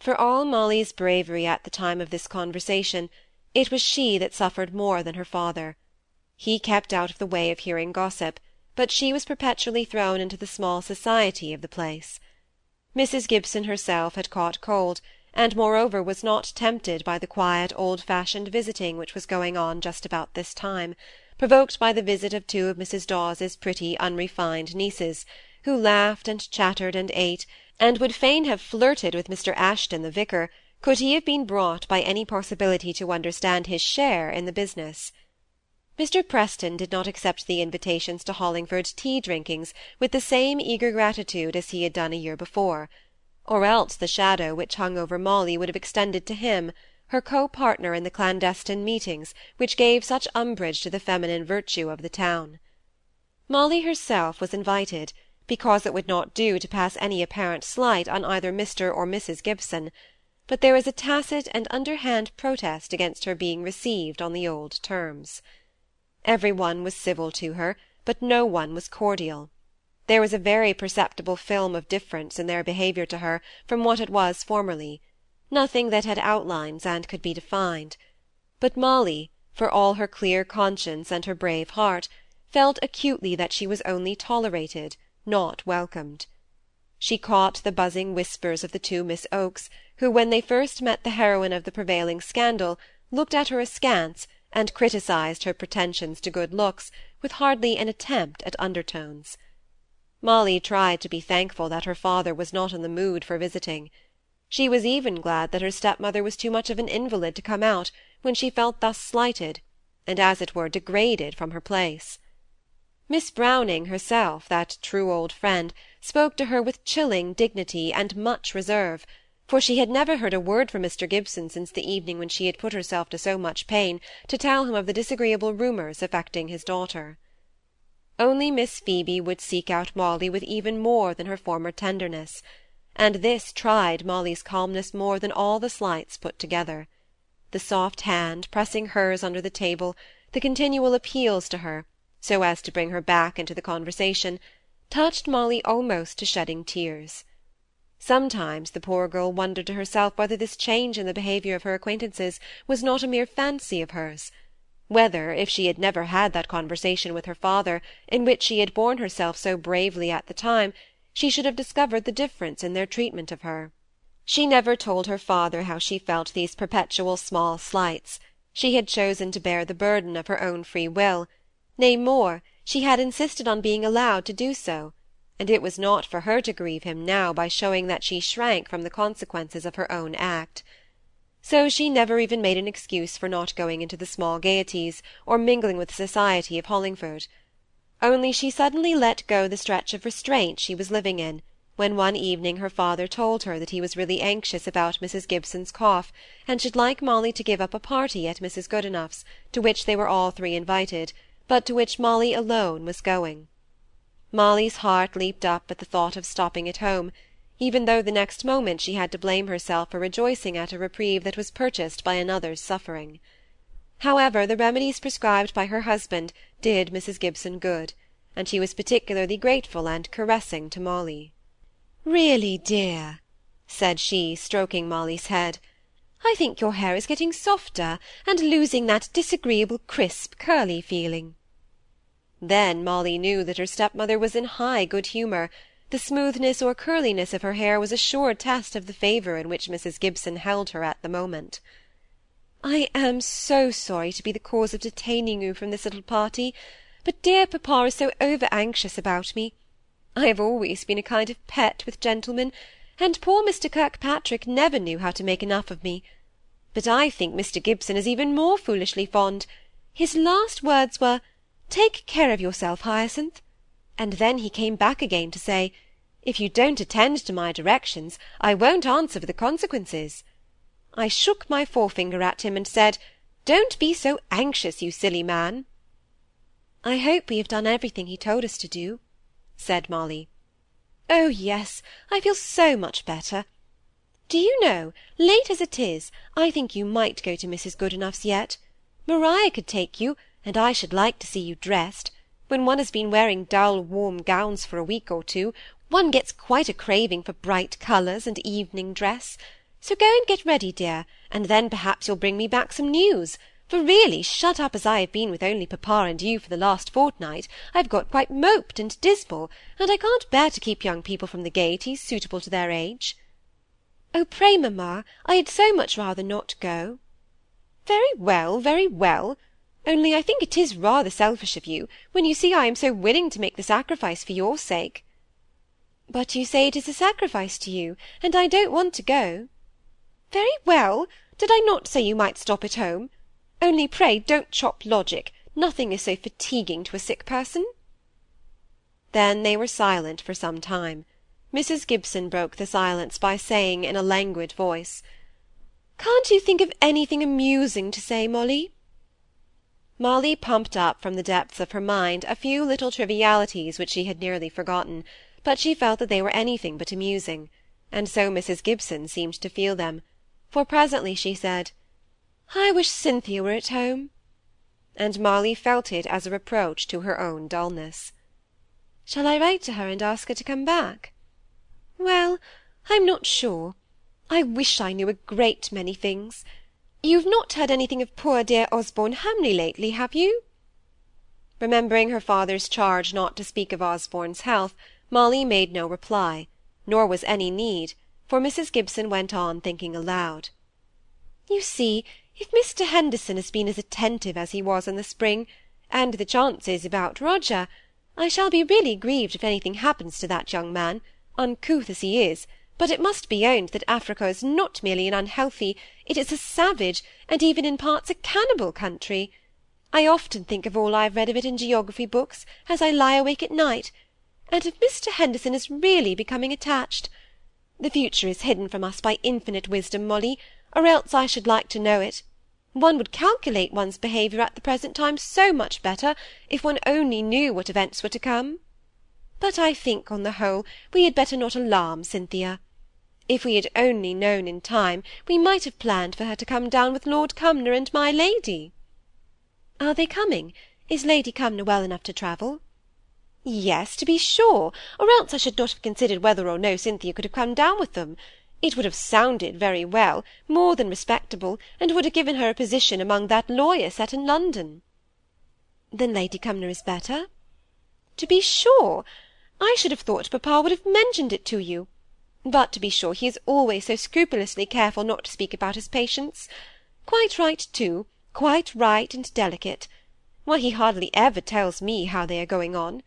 For all Molly's bravery at the time of this conversation, it was she that suffered more than her father. He kept out of the way of hearing gossip, but she was perpetually thrown into the small society of the place. Mrs. Gibson herself had caught cold, and moreover was not tempted by the quiet old fashioned visiting which was going on just about this time, provoked by the visit of two of Mrs. Dawes's pretty unrefined nieces, who laughed and chattered and ate, and would fain have flirted with Mr. Ashton the vicar, could he have been brought by any possibility to understand his share in the business. Mr. Preston did not accept the invitations to Hollingford tea drinkings with the same eager gratitude as he had done a year before; or else the shadow which hung over Molly would have extended to him, her co-partner in the clandestine meetings which gave such umbrage to the feminine virtue of the town. Molly herself was invited, because it would not do to pass any apparent slight on either Mr. or Mrs. Gibson; but there was a tacit and underhand protest against her being received on the old terms. Every one was civil to her, but no one was cordial. There was a very perceptible film of difference in their behaviour to her from what it was formerly; nothing that had outlines and could be defined; but Molly, for all her clear conscience and her brave heart, felt acutely that she was only tolerated, not welcomed. She caught the buzzing whispers of the two Miss Oakes, who, when they first met the heroine of the prevailing scandal, looked at her askance and criticised her pretensions to good looks with hardly an attempt at undertones. Molly tried to be thankful that her father was not in the mood for visiting. She was even glad that her stepmother was too much of an invalid to come out when she felt thus slighted, and as it were degraded from her place. Miss Browning herself, that true old friend, spoke to her with chilling dignity and much reserve, for she had never heard a word from Mr. Gibson since the evening when she had put herself to so much pain to tell him of the disagreeable rumours affecting his daughter. Only Miss Phoebe would seek out Molly with even more than her former tenderness, and this tried Molly's calmness more than all the slights put together. The soft hand pressing hers under the table, the continual appeals to her, so as to bring her back into the conversation, touched Molly almost to shedding tears. Sometimes the poor girl wondered to herself whether this change in the behaviour of her acquaintances was not a mere fancy of hers; whether, if she had never had that conversation with her father, in which she had borne herself so bravely at the time, she should have discovered the difference in their treatment of her. She never told her father how she felt these perpetual small slights; she had chosen to bear the burden of her own free will; nay more, she had insisted on being allowed to do so and it was not for her to grieve him now by showing that she shrank from the consequences of her own act. So she never even made an excuse for not going into the small gaieties, or mingling with the society of Hollingford. Only she suddenly let go the stretch of restraint she was living in, when one evening her father told her that he was really anxious about Mrs. Gibson's cough, and should like Molly to give up a party at Mrs. Goodenough's, to which they were all three invited, but to which Molly alone was going. Molly's heart leaped up at the thought of stopping at home, even though the next moment she had to blame herself for rejoicing at a reprieve that was purchased by another's suffering. However, the remedies prescribed by her husband did Mrs. Gibson good, and she was particularly grateful and caressing to Molly. "Really, dear," said she, stroking Molly's head, "I think your hair is getting softer, and losing that disagreeable crisp curly feeling. Then Molly knew that her stepmother was in high good humour; the smoothness or curliness of her hair was a sure test of the favour in which Mrs. Gibson held her at the moment. "I am so sorry to be the cause of detaining you from this little party, but dear papa is so over anxious about me. I have always been a kind of pet with gentlemen, and poor Mr. Kirkpatrick never knew how to make enough of me. But I think Mr. Gibson is even more foolishly fond. His last words were, Take care of yourself, Hyacinth; and then he came back again to say, If you don't attend to my directions, I won't answer for the consequences. I shook my forefinger at him, and said, Don't be so anxious, you silly man. I hope we have done everything he told us to do, said Molly. Oh, yes, I feel so much better. Do you know, late as it is, I think you might go to Mrs. Goodenough's yet. Maria could take you, and I should like to see you dressed. When one has been wearing dull, warm gowns for a week or two, one gets quite a craving for bright colours and evening dress. So go and get ready, dear, and then perhaps you'll bring me back some news, for really, shut up as I have been with only papa and you for the last fortnight, I've got quite moped and dismal, and I can't bear to keep young people from the gaieties suitable to their age. Oh, pray, mamma, I had so much rather not go. Very well, very well. Only I think it is rather selfish of you, when you see I am so willing to make the sacrifice for your sake. But you say it is a sacrifice to you, and I don't want to go. Very well. Did I not say you might stop at home? Only pray don't chop logic. Nothing is so fatiguing to a sick person. Then they were silent for some time. Mrs. Gibson broke the silence by saying in a languid voice, "Can't you think of anything amusing to say, Molly?" Molly pumped up from the depths of her mind a few little trivialities which she had nearly forgotten, but she felt that they were anything but amusing, and so Mrs. Gibson seemed to feel them, for presently she said, I wish Cynthia were at home." And Molly felt it as a reproach to her own dulness. Shall I write to her and ask her to come back? Well, I'm not sure. I wish I knew a great many things. You've not heard anything of poor dear Osborne Hamley lately, have you? Remembering her father's charge not to speak of Osborne's health, Molly made no reply, nor was any need, for Mrs. Gibson went on thinking aloud. You see, if Mr. Henderson has been as attentive as he was in the spring, and the chances about Roger, I shall be really grieved if anything happens to that young man, uncouth as he is, but it must be owned that Africa is not merely an unhealthy, it is a savage, and even in parts a cannibal country. I often think of all I have read of it in geography books, as I lie awake at night, and if Mr. Henderson is really becoming attached. The future is hidden from us by infinite wisdom, Molly, or else I should like to know it. One would calculate one's behaviour at the present time so much better, if one only knew what events were to come. But I think, on the whole, we had better not alarm Cynthia. If we had only known in time, we might have planned for her to come down with Lord Cumnor and my lady. Are they coming? Is Lady Cumnor well enough to travel? Yes, to be sure, or else I should not have considered whether or no Cynthia could have come down with them. It would have sounded very well, more than respectable, and would have given her a position among that lawyer set in London. Then Lady Cumnor is better? To be sure. I should have thought papa would have mentioned it to you. But to be sure he is always so scrupulously careful not to speak about his patients. Quite right, too, quite right and delicate. Why, he hardly ever tells me how they are going on.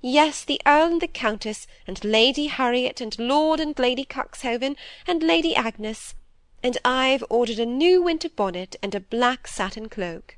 Yes, the Earl and the Countess, and Lady Harriet, and Lord and Lady Cuxhaven, and Lady Agnes. And I've ordered a new winter bonnet and a black satin cloak.